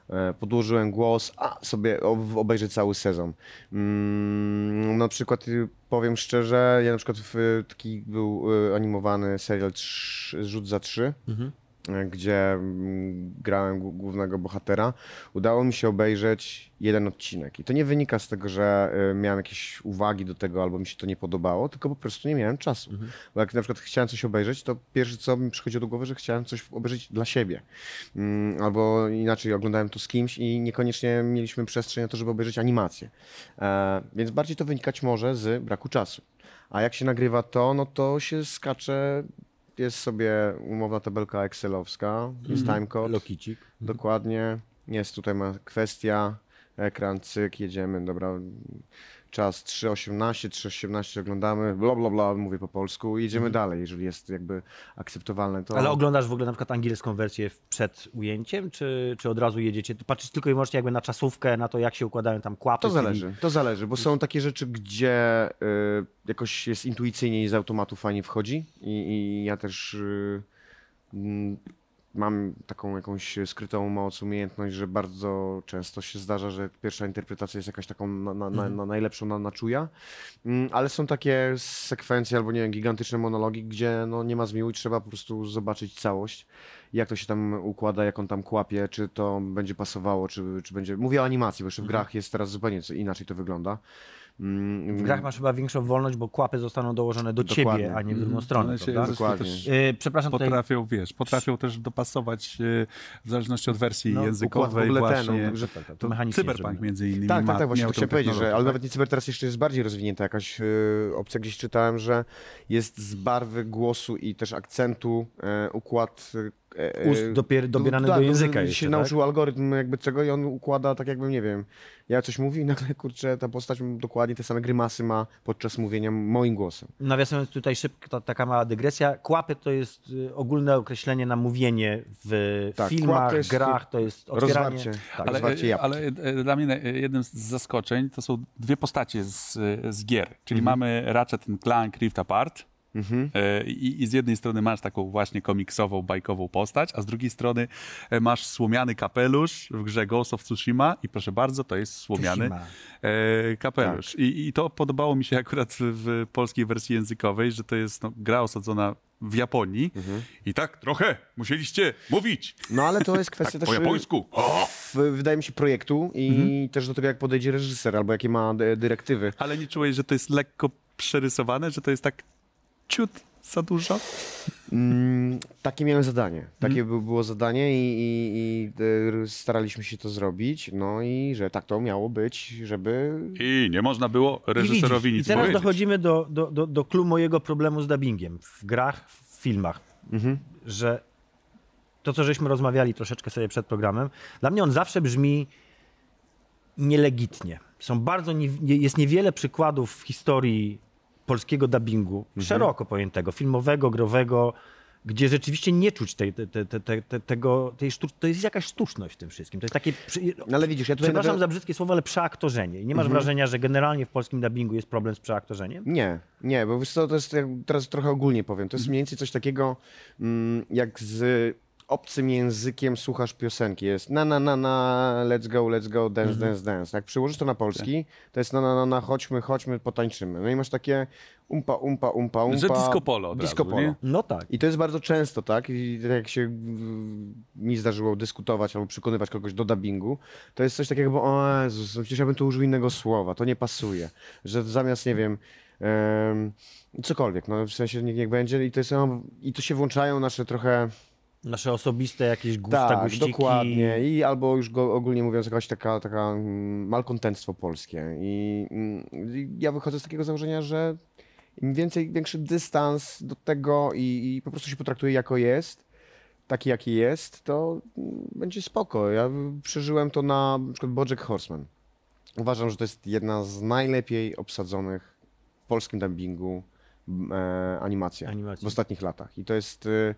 E, podłożyłem głos, a sobie ob- obejrzeć cały sezon. Mm, na przykład y, powiem szczerze, ja na przykład w, taki był y, animowany serial Rzut za trzy. e, gdzie mm, grałem głó- głównego bohatera, udało mi się obejrzeć jeden odcinek. I to nie wynika z tego, że e, miałem jakieś uwagi do tego albo mi się to nie podobało, tylko po prostu nie miałem czasu. Bo jak na przykład chciałem coś obejrzeć, to pierwsze co mi przychodziło do głowy, że chciałem coś obejrzeć dla siebie. Mm, Albo inaczej oglądałem to z kimś i niekoniecznie mieliśmy przestrzeń na to, żeby obejrzeć animację. E, Więc bardziej to wynikać może z braku czasu. A jak się nagrywa to, no to się skacze jest sobie umowna tabelka excelowska, jest timecode, Lokicik. dokładnie, jest tutaj ma kwestia, ekran, cyk, jedziemy, dobra, czas 3.18, 3.18 oglądamy, bla bla bla, mówię po polsku i jedziemy dalej, jeżeli jest jakby akceptowalne to. Ale oglądasz w ogóle na przykład angielską wersję przed ujęciem, czy, czy od razu jedziecie? Patrzysz tylko i wyłącznie jakby na czasówkę, na to, jak się układają tam kłapy. To zależy, to zależy, bo są takie rzeczy, gdzie y, jakoś jest intuicyjnie i z automatu fajnie wchodzi i, i ja też y, mm, mam taką jakąś skrytą moc, umiejętność, że bardzo często się zdarza, że pierwsza interpretacja jest jakaś taką na, na, na, na najlepszą na, na czuja, Mm, ale są takie sekwencje albo nie wiem, gigantyczne monologi, gdzie no, nie ma zmiłu i trzeba po prostu zobaczyć całość. Jak to się tam układa, jak on tam kłapie, czy to będzie pasowało, czy, czy będzie... Mówię o animacji, bo jeszcze w grach jest teraz zupełnie inaczej to wygląda. Mm, W grach masz chyba większą wolność, bo kłapy zostaną dołożone do Dokładnie. ciebie, a nie w drugą stronę, się prawda? zresztą Dokładnie. też Yy, przepraszam, tutaj potrafią, wiesz, potrafią też dopasować y, w zależności od wersji No, językowej układ w ogóle ten, właśnie. no, że tak, tak, to Cyberpunk między innymi Tak, ma, tak, tak, właśnie to chciałem powiedzieć, że, ale tak? nawet nie cyber teraz jeszcze jest bardziej rozwinięta jakaś yy, opcja, gdzieś czytałem, że jest z barwy głosu i też akcentu e, układ e, e, Ust dopier- dobierany tak, do języka się jeszcze, tak? nauczył algorytm jakby czego i on układa tak jakbym, nie wiem, ja coś mówi i nagle, kurczę, ta postać dokładnie te same grymasy ma podczas mówienia moim głosem. Nawiasując tutaj szybko, to, taka mała dygresja. Kłapy to jest y, ogólne określenie na mówienie w Tak, filmach, to jest grach, to jest otwieranie. rozwarcie. Tak. Ale- jabłki. ale e, dla mnie e, jednym z zaskoczeń to są dwie postacie z, e, z gier. Czyli mamy Ratchet Clank Rift Apart. E, I, I z jednej strony masz taką właśnie komiksową, bajkową postać, a z drugiej strony e, masz słomiany kapelusz w grze Ghost of Tsushima i proszę bardzo, to jest słomiany Tsushima. e, kapelusz. I, I to podobało mi się akurat w polskiej wersji językowej, że to jest no, gra osadzona w Japonii i tak trochę musieliście mówić No ale to jest kwestia tak, też po y, japońsku. O! wydaje mi się projektu i Mhm. też do tego jak podejdzie reżyser albo jakie ma dy- dyrektywy. Ale nie czułeś, że to jest lekko przerysowane, że to jest tak ciut za dużo? Mm, takie miałem zadanie. Takie by- było zadanie i, i, i y, staraliśmy się to zrobić. No i że tak to miało być, żeby. I nie można było I reżyserowi widzisz, nic I teraz powiedzieć. dochodzimy do, do, do, do clue mojego problemu z dubbingiem w grach, w filmach, Mhm. że to, co żeśmy rozmawiali troszeczkę sobie przed programem, dla mnie on zawsze brzmi nielegitnie. Są bardzo, nie- jest niewiele przykładów w historii polskiego dubbingu, szeroko pojętego, filmowego, growego, gdzie rzeczywiście nie czuć tej, te, te, te, te, tego, tej to jest jakaś sztuczność w tym wszystkim. To jest takie... No ale widzisz, ja tutaj... Przepraszam nawią- za brzydkie słowo, ale przeaktorzenie. I nie masz wrażenia, że generalnie w polskim dubbingu jest problem z przeaktorzeniem? Nie, nie, bo wiesz co, to jest, teraz trochę ogólnie powiem, to jest mniej więcej coś takiego, mm, jak z obcym językiem słuchasz piosenki, jest na na na na, let's go, let's go, dance, dance, dance. Jak przyłożysz to na polski, to jest na na na na, chodźmy, chodźmy, potańczymy. No i masz takie umpa, umpa, umpa, umpa. Że disco polo od Disco razu, polo. nie? No tak. I to jest bardzo często, tak? I tak jak się mi zdarzyło dyskutować albo przekonywać kogoś do dubbingu, to jest coś takiego, bo o Jezus, no przecież ja bym tu użył innego słowa, to nie pasuje. Że zamiast, nie wiem, em, cokolwiek, no w sensie niech, niech będzie i to, jest, no, i to się włączają nasze trochę Nasze osobiste jakieś gusta, tak, guściki. dokładnie. I albo już go, ogólnie mówiąc, jakaś taka, taka mm, malkontentstwo polskie. I, mm, I ja wychodzę z takiego założenia, że im więcej, większy dystans do tego i, i po prostu się potraktuje jako jest, taki jaki jest, to mm, będzie spoko. Ja przeżyłem to na, na przykład Bojack Horseman. Uważam, że to jest jedna z najlepiej obsadzonych w polskim dubbingu e, animacja w ostatnich latach. I to jest y,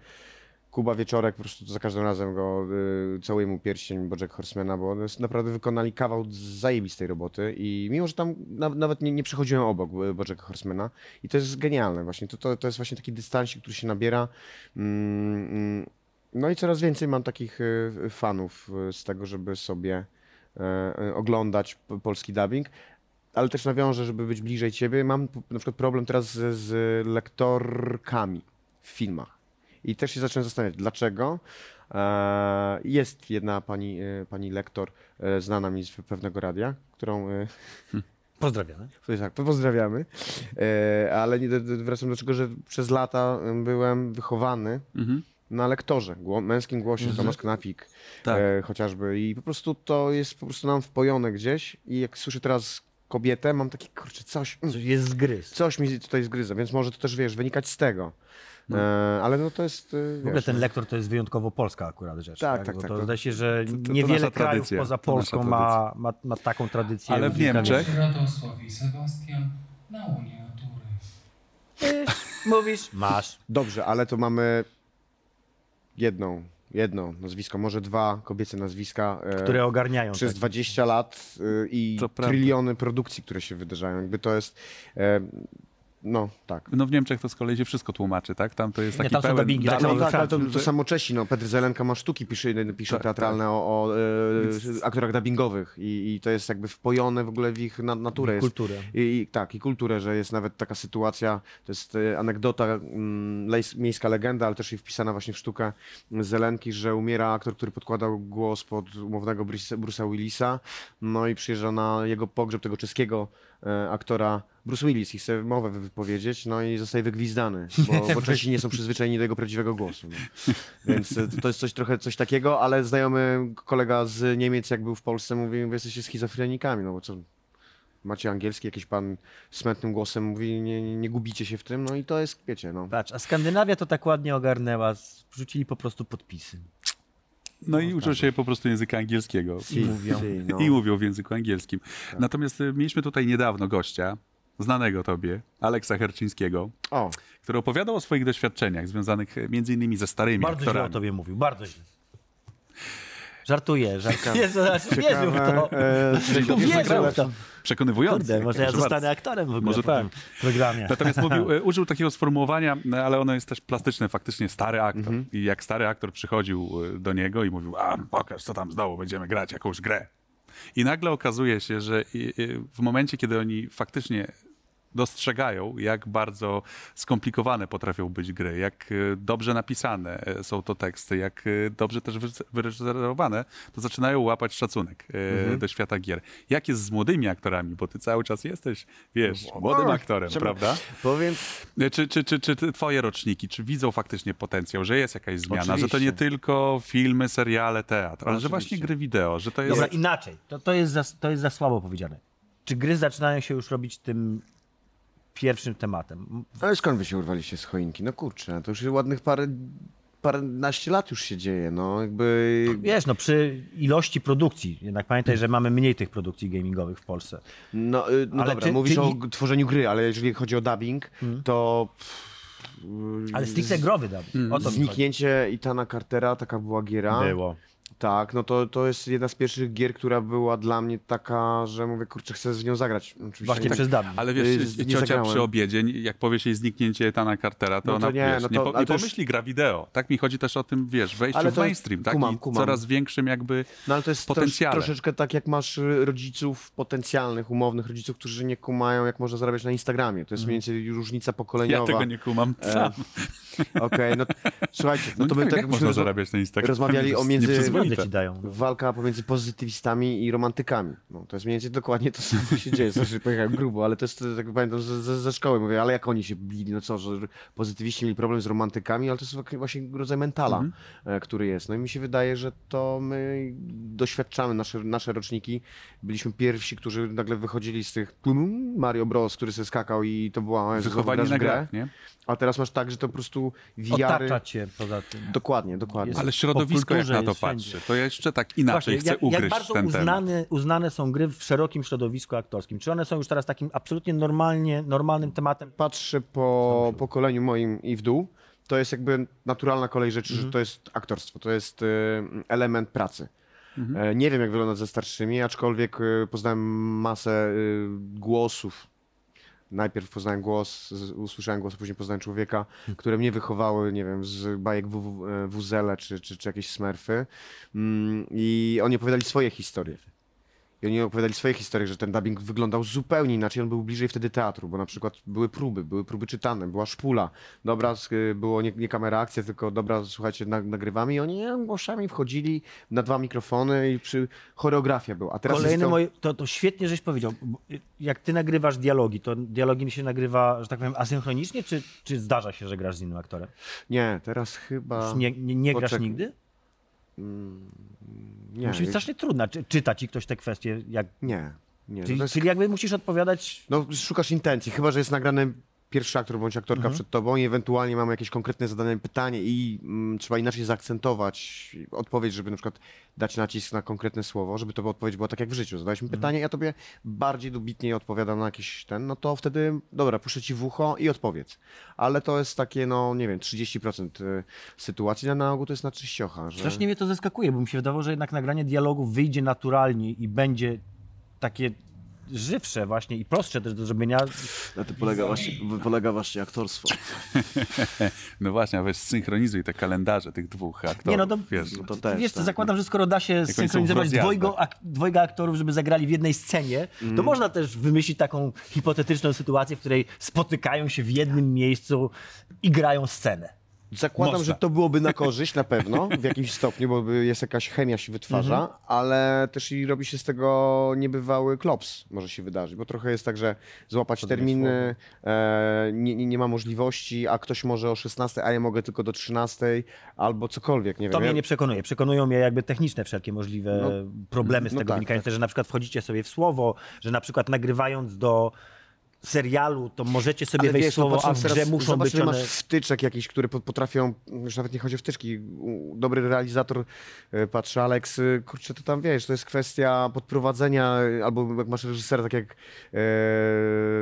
Kuba Wieczorek, po prostu za każdym razem go y, całuję mu pierścień Bojack Horsemana, bo naprawdę wykonali kawał zajebistej roboty i mimo, że tam na, nawet nie, nie przechodziłem obok y, Bojack Horsemana i to jest genialne właśnie, to, to, to jest właśnie taki dystansik, który się nabiera mm, mm, no i coraz więcej mam takich y, fanów y, z tego, żeby sobie e, e, oglądać polski dubbing, ale też nawiążę, żeby być bliżej ciebie. Mam na przykład problem teraz z, z lektorkami w filmach. I też się zacząłem zastanawiać, dlaczego. E, Jest jedna pani, e, pani lektor e, znana mi z pewnego radia, którą e, Pozdrawiamy. to tak, pozdrawiamy. Ale nie, wracam do tego, że przez lata byłem wychowany Mhm. na lektorze, gło, męskim głosie, Tomasz Knapik Tak. e, chociażby. I po prostu to jest po prostu nam wpojone gdzieś i jak słyszę teraz kobietę, mam takie, kurczę, coś, mm, Coś jest zgryz. coś mi tutaj zgryza, więc może to też, wiesz, wynikać z tego. E, ale no to jest, e, W ogóle wiesz, ten no. lektor to jest wyjątkowo polska akurat rzecz. Tak, tak, Bo tak, To to- zdaje się, że to- to niewiele krajów tradycja, poza Polską ma, ma, ma taką tradycję. Ale w Niemczech- Radosław i Sebastian na Unię Natury. Mówisz? Masz. Dobrze, ale to mamy jedną, jedno nazwisko, może dwa kobiece nazwiska. e, Które ogarniają. przez tak. 20 lat y, i To prawda. tryliony produkcji, które się wydarzają. Jakby to jest. No tak. No w Niemczech to z kolei się wszystko tłumaczy, tak? Tam to jest Nie, taki tam są pełen... dubbingi, da- tak No, samo tak, ale to, to samo Czesi, no. Petr Zelenka ma sztuki, pisze, pisze Tak, teatralne o, o e, aktorach dubbingowych i, i to jest jakby wpojone w ogóle w ich na, naturę. Jest, Kulturę. i, I tak, i kulturę, że jest nawet taka sytuacja, to jest e, anegdota, mm, lejs, miejska legenda, ale też i wpisana właśnie w sztukę Zelenki, że umiera aktor, który podkładał głos pod umownego Bruce'a Willisa, no i przyjeżdża na jego pogrzeb tego czeskiego aktora Bruce Willis i chce mowę wypowiedzieć, no i zostaje wygwizdany, bo, bo Czesi nie są przyzwyczajeni do jego prawdziwego głosu. No. Więc e, to jest coś trochę coś takiego, ale znajomy kolega z Niemiec, jak był w Polsce, mówi, wy jesteście schizofrenikami, no bo co, macie angielski, jakiś pan smętnym głosem mówi, nie, nie, nie gubicie się w tym, no i to jest, wiecie, no. Patrz, a Skandynawia to tak ładnie ogarnęła. Wrzucili po prostu podpisy. No i uczą się po prostu języka angielskiego. Si, mówią. no. I mówią w języku angielskim. Natomiast y, mieliśmy tutaj niedawno gościa, znanego tobie, Aleksa Herczyńskiego, O, który opowiadał o swoich doświadczeniach związanych y, między innymi ze starymi Bardzo źle o aktorami. tobie mówił, bardzo źle. Żartuję, żartuję. Jezu, nie to. e, Nie wiem to. Przekonywujący. Kurde, może ja Proszę zostanę bardzo. aktorem w ogóle Może po tym programie. Natomiast mówił, y, użył takiego sformułowania, no, ale ono jest też plastyczne, faktycznie stary aktor. Mhm. I jak stary aktor przychodził y, do niego i mówił, a pokaż co tam znowu, będziemy grać jakąś grę. I nagle okazuje się, że w momencie, kiedy oni faktycznie dostrzegają, jak bardzo skomplikowane potrafią być gry, jak y, dobrze napisane e, są to teksty, jak y, dobrze też wyre- wyreżyserowane, to zaczynają łapać szacunek Mhm. do świata gier. Jak jest z młodymi aktorami, bo ty cały czas jesteś, wiesz, młodym aktorem, trzeba- prawda? powiem, E, Czy, czy, czy, czy twoje roczniki, czy widzą faktycznie potencjał, że jest jakaś zmiana, że to Oczywiście. nie tylko filmy, seriale, teatr, ale że Oczywiście. właśnie gry wideo, że to jest... Dobra, inaczej. To, to, jest za, to jest za słabo powiedziane. Czy gry zaczynają się już robić tym pierwszym tematem? ale skąd wy się urwaliście z choinki? No kurczę, to już ładnych parę, paręnaście lat już się dzieje, no jakby... Wiesz, no przy ilości produkcji, jednak pamiętaj, że mamy mniej tych produkcji gamingowych w Polsce. No, y, no Ale dobra, czy- mówisz czy o tworzeniu gry, ale jeżeli chodzi o dubbing, to pff, Ale stricte growy dubbing. Mm. To. Zniknięcie Itana Cartera, taka była giera. Było. Tak, no to, to jest jedna z pierwszych gier, która była dla mnie taka, że mówię, kurczę, chcę z nią zagrać. Oczywiście Właśnie nie tak- przez dubbing. Ale Y, wiesz, nie ciocia zagrałem. przy obiedzie, jak powiesz jej zniknięcie Etana Cartera, to No to ona nie, wiesz, no nie, to- po, ale nie to już- pomyśli gra wideo. Tak mi chodzi też o tym, wiesz, wejściu Ale w mainstream, tak? kumam, I kumam. coraz większym jakby No ale to jest trosz, troszeczkę tak, jak masz y, rodziców potencjalnych, umownych rodziców, którzy nie kumają, jak można zarabiać na Instagramie. To jest mniej więcej różnica ja pokoleniowa. tego nie kumam E, sam. Okej, no słuchajcie, no No to nie my tak jak byśmy można zarabiać na Instagramie? rozmawiali o między- ci dają. walka pomiędzy pozytywistami i romantykami. No, to jest mniej więcej dokładnie to samo się dzieje. Sorry, pojechałem grubo, ale to jest, tak pamiętam, ze, ze, ze szkoły mówię, ale jak oni się bili, no co, że pozytywiści mieli problem z romantykami, ale to jest właśnie rodzaj mentala, Mhm. e, który jest. No i mi się wydaje, że to my doświadczamy, nasze, nasze roczniki, byliśmy pierwsi, którzy nagle wychodzili z tych Mario Bros, który sobie skakał i to była Wychowani na grę. nie? A teraz masz tak, że to po prostu wiary... Otacza cię poza tym. Dokładnie, dokładnie. Jest- Ale środowisko jak na to jest patrzy, to ja jeszcze tak inaczej Właśnie, chcę jak, ugryźć jak bardzo ten temat. uznane, uznane są gry w szerokim środowisku aktorskim? Czy one są już teraz takim absolutnie normalnie, normalnym tematem? patrzę po pokoleniu moim i w dół, to jest jakby naturalna kolej rzeczy, Mhm. że to jest aktorstwo, to jest y, element pracy. Mhm. E, Nie wiem, jak wygląda ze starszymi, aczkolwiek y, poznałem masę y, głosów. Najpierw poznałem głos, usłyszałem głos, a później poznałem człowieka, które mnie wychowały, nie wiem, z bajek e, Wuzele czy, czy, czy jakieś smurfy. Mm, I oni opowiadali swoje historie. I oni opowiadali swoje historie, że ten dubbing wyglądał zupełnie inaczej. On był bliżej wtedy teatru, bo na przykład były próby, były próby czytane, była szpula. Dobra, sk- było nie, nie kamera akcja, tylko dobra, słuchajcie, na, nagrywamy i oni e, głoszami wchodzili na dwa mikrofony i przy choreografia była. A teraz Kolejny to... moje, to, to świetnie żeś powiedział. bo Jak ty nagrywasz dialogi, to dialogi się nagrywa, że tak powiem, asynchronicznie, czy, czy zdarza się, że grasz z innym aktorem? Nie, teraz chyba... Już nie, nie, nie grasz nigdy? Nie, Musi być strasznie trudna. Czy, czyta ci ktoś te kwestie? Jak, nie, nie. czyli, to jest... czyli jakby musisz odpowiadać No, szukasz intencji, chyba że jest nagrany pierwszy aktor bądź aktorka Mhm. przed tobą i ewentualnie mamy jakieś konkretne zadane pytanie i mm, trzeba inaczej zaakcentować odpowiedź, żeby na przykład dać nacisk na konkretne słowo, żeby to odpowiedź była tak jak w życiu. Zadałeś Mhm. mi pytanie, ja tobie bardziej dobitnie odpowiadam na jakiś ten, no to wtedy, dobra, puszczę ci w ucho i odpowiedz. Ale to jest takie, no nie wiem, 30% y, sytuacji, a na ogół to jest na czyściocha, że... Strasznie mnie to zaskakuje, bo mi się wydawało, że jednak nagranie dialogu wyjdzie naturalnie i będzie takie żywsze właśnie i prostsze też do zrobienia. Na tym polega właśnie, polega właśnie aktorstwo. No właśnie, a weź synchronizuj te kalendarze tych dwóch aktorów, Nie, no to, wiesz. to też, wiesz, tak. zakładam, że skoro da się synchronizować dwojgo, ak, dwojga aktorów, żeby zagrali w jednej scenie, to można też wymyślić taką hipotetyczną sytuację, w której spotykają się w jednym miejscu i grają scenę. Zakładam, że to byłoby na korzyść na pewno, w jakimś stopniu, bo jest jakaś chemia się wytwarza, Mhm. ale też i robi się z tego niebywały klops, może się wydarzyć, bo trochę jest tak, że złapać terminy, e, nie, nie, ma możliwości, a ktoś może o 16, a ja mogę tylko do 13, albo cokolwiek, nie To wiem. mnie Ja- nie przekonuje. Przekonują mnie jakby techniczne wszelkie możliwe No, problemy z no tego tak, wynikają. tak. że na przykład wchodzicie sobie w słowo, że na przykład nagrywając do serialu, to możecie sobie Ale wejść wiesz, w słowo, no a w grze teraz, muszą zobacz, być one... masz wtyczek jakichś, które po- potrafią, już nawet nie chodzi o wtyczki, dobry realizator, e, patrzy Alex, e, kurczę, to tam wiesz, to jest kwestia podprowadzenia, e, albo jak masz reżysera, tak jak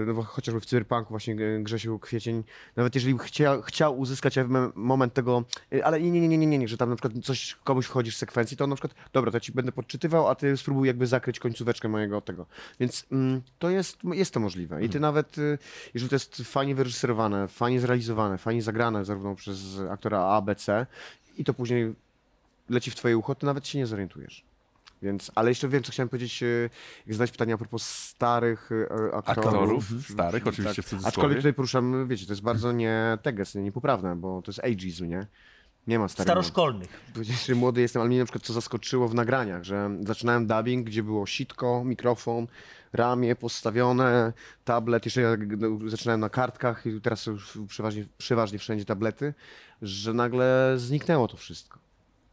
no, chociażby w Cyberpunku właśnie Grzesiu Kwiecień, nawet jeżeli chciał, chciał uzyskać moment tego, ale nie, nie, nie, nie, nie, nie, że tam na przykład coś komuś wchodzi w sekwencji, to on na przykład, dobra, to ja ci będę podczytywał, a ty spróbuj jakby zakryć końcóweczkę mojego tego. Więc mm, to jest, jest to możliwe. I ty nawet, y, jeżeli to jest fajnie wyreżyserowane, fajnie zrealizowane, fajnie zagrane zarówno przez aktora A, B, C i to później leci w twoje ucho, to nawet się nie zorientujesz. Więc, ale jeszcze wiem, co chciałem powiedzieć, y, jak zadać pytanie a propos starych y, aktorów. Aktorów, starych, oczywiście w cudzysłowie. Aczkolwiek tutaj poruszam, wiecie, to jest bardzo nie teges, nie, niepoprawne, bo to jest ageism, nie? Nie ma starych. Staroszkolnych. Powiedzieć, że młody jestem, ale mnie na przykład co zaskoczyło w nagraniach, że zaczynałem dubbing, gdzie było sitko, mikrofon, ramię postawione, tablet, jeszcze ja no, zaczynałem na kartkach i teraz już przeważnie, przeważnie wszędzie tablety, że nagle zniknęło to wszystko.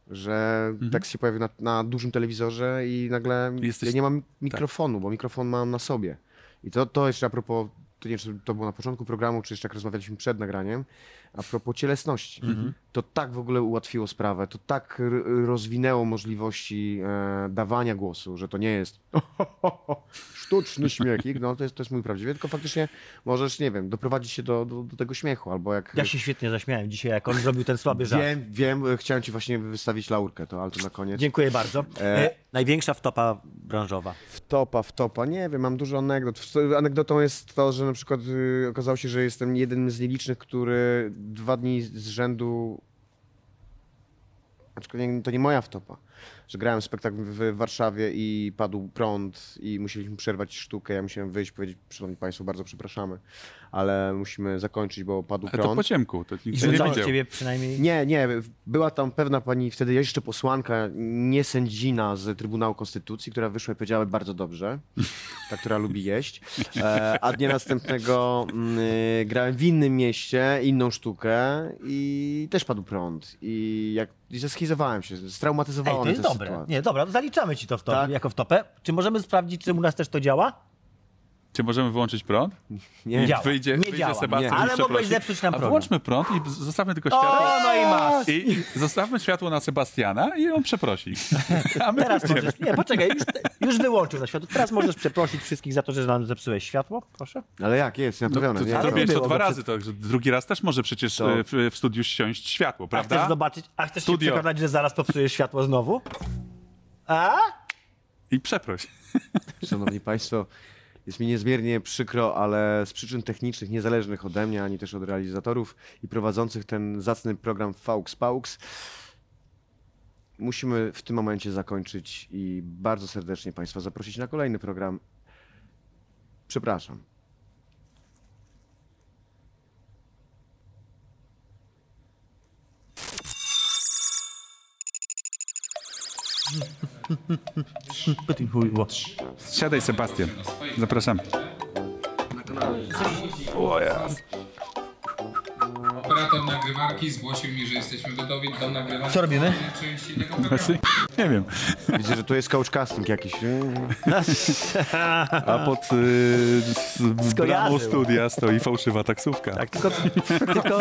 Że tekst się pojawił na, na dużym telewizorze i nagle Jesteś- ja nie mam mikrofonu, bo mikrofon mam na sobie. I to, to jeszcze a propos, to nie wiem, czy to było na początku programu, czy jeszcze jak rozmawialiśmy przed nagraniem, a propos cielesności. Mhm. To tak w ogóle ułatwiło sprawę, to tak rozwinęło możliwości e, dawania głosu, że to nie jest sztuczny śmiechik, no to jest, to jest mój prawdziwy, tylko faktycznie możesz, nie wiem, doprowadzić się do, do, do tego śmiechu, albo jak... Ja się świetnie zaśmiałem dzisiaj, jak on zrobił ten słaby żart. Wiem, wiem, e, chciałem ci właśnie wystawić laurkę, to ale to na koniec. Dziękuję bardzo. E, największa wtopa branżowa. Wtopa, wtopa, nie wiem, mam dużo anegdot. Anegdotą jest to, że na przykład y, okazało się, że jestem jednym z nielicznych, który dwa dni z rzędu. Aczkolwiek to nie moja wtopa. Że grałem spektakl w Warszawie i padł prąd i musieliśmy przerwać sztukę. Ja musiałem wyjść powiedzieć, szanowni państwo, bardzo przepraszamy, ale musimy zakończyć, bo padł Ale to prąd. po ciemku, to I nikt się nie widział. ciebie przynajmniej... Nie, nie, była tam pewna pani, wtedy jeszcze posłanka, nie sędzina z Trybunału Konstytucji, która wyszła i powiedziała bardzo dobrze, ta, która lubi jeść. E, a dnia następnego mm, y, grałem w innym mieście, inną sztukę i też padł prąd. I jak i zeschizowałem się, straumatyzowała to jest dobre. sytuacja. Nie, dobra, to zaliczamy ci to w top, Tak. jako w topę. Czy możemy sprawdzić, czy u nas też to działa? Czy możemy wyłączyć prąd? Nie, działa. Wyjdzie, Nie wyjdzie działa. Sebastian Nie. Ale mogłeś zepsuć nam A program. wyłączmy prąd i zostawmy tylko O, światło. no i masz. I zostawmy światło na Sebastiana i on przeprosi. A my Teraz pójdziemy. możesz... Nie, poczekaj, już, już wyłączył na światło. Teraz możesz przeprosić wszystkich za to, że nam zepsułeś światło, proszę. Ale jak, jest, No, naprawione. to, nie, to nie to było dwa razy, to że drugi raz też może przecież To- e, w, w studiu ściąć światło, A chcesz prawda? zobaczyć, a chcesz Studio. się przekonać, że zaraz popsujesz światło znowu? A? I przeproś. Szanowni Państwo, jest mi niezmiernie przykro, ale z przyczyn technicznych, niezależnych ode mnie, ani też od realizatorów i prowadzących ten zacny program Faux Paux, musimy w tym momencie zakończyć i bardzo serdecznie Państwa zaprosić na kolejny program. Przepraszam. Siadaj, Sebastian. Zapraszam. O jas. Operator nagrywarki zgłosił mi, że jesteśmy gotowi do nagrywania Co robimy? kolejnej części tego programu. Właśnie, nie wiem. Widzę, że to jest coach casting jakiś. A pod y, z- bramą Skojarzył. studia stoi fałszywa taksówka. Tak, tylko, tylko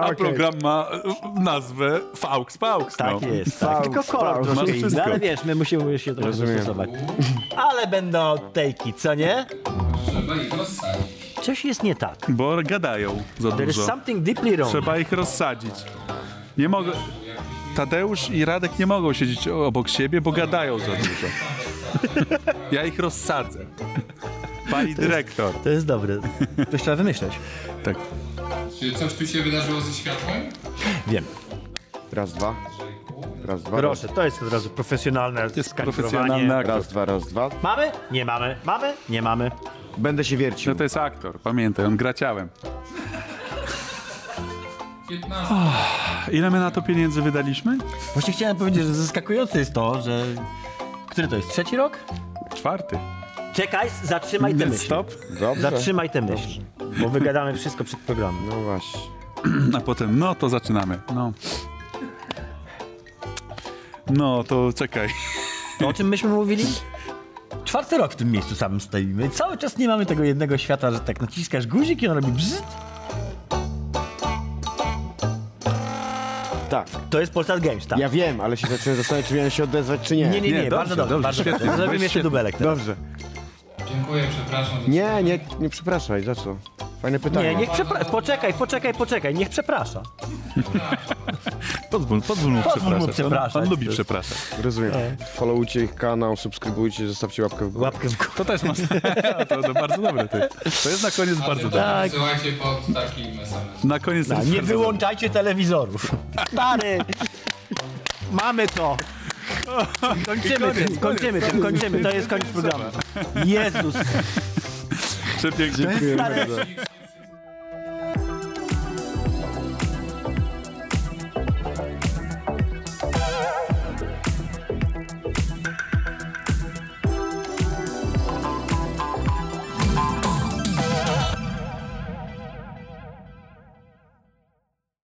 A program ma y, nazwę Faux Paux. tak no. jest. Tak. Tylko kolor faux. troszkę Masz inny, wszystko. ale wiesz, my musimy się trochę Rozumiem. dostosować. Ale będą tejki, co nie? Trzeba ich rozsadzić. Coś jest nie tak. Bo gadają za There is dużo. something deeply wrong. Trzeba ich rozsadzić. Nie mogę... Tadeusz i Radek nie mogą siedzieć obok siebie, bo gadają za dużo. Ja ich rozsadzę. Pani dyrektor. To jest dobre. To trzeba wymyśleć. Tak. Czy coś tu się wydarzyło ze światłem? Wiem. Raz, dwa. Raz, dwa. Proszę, to jest od razu profesjonalne Jest skalibrowanie. profesjonalny aktor. Raz, dwa, raz, dwa. Mamy? Nie mamy. Mamy? Nie mamy. Będę się wiercił. No to jest aktor, pamiętaj, on gra ciałem. 15. Ile my na to pieniędzy wydaliśmy? Właśnie chciałem powiedzieć, że zaskakujące jest to, że... Który to jest? Trzeci rok? Czwarty. Czekaj, zatrzymaj tę myśl. Stop. Dobrze. Zatrzymaj tę myśl. Bo wygadamy wszystko przed programem. No właśnie. A potem, no to zaczynamy. No. No to czekaj. To o czym myśmy mówili? Czwarty rok w tym miejscu samym stoimy. Cały czas nie mamy tego jednego świata, że tak naciskasz guzik i on robi bzzt. Tak. To jest Polsat Games, tak? Ja wiem, ale się zacząłem zastanawiać, czy miałem się odezwać, czy nie. Nie, nie, nie, Nie, bardzo dobrze, dobrze, dobrze, bardzo dobrze. Zrobimy jeszcze dubelek teraz. Dobrze. Dziękuję, przepraszam. Nie, nie, nie przepraszaj, za co? Fajne pytanie. Nie, niech przeprasza. Poczekaj, poczekaj, poczekaj, niech przeprasza. Pozwól, pozwól mu Pozwól mu przepraszać. On, przepraszać. on lubi przepraszać. Rozumiem. Followujcie ich kanał, subskrybujcie, zostawcie łapkę w górę. Łapkę w górę. To też masz. to, to bardzo dobre. To, to jest na koniec bardzo dobre. Tak. Słuchajcie pod takim SMS-em. Na koniec No, nie bardzo wyłączajcie telewizorów. Stary! Mamy to! Kończymy tym, kończymy tym, kończymy. To jest koniec programu. Jezus! Przepięknie. Stary,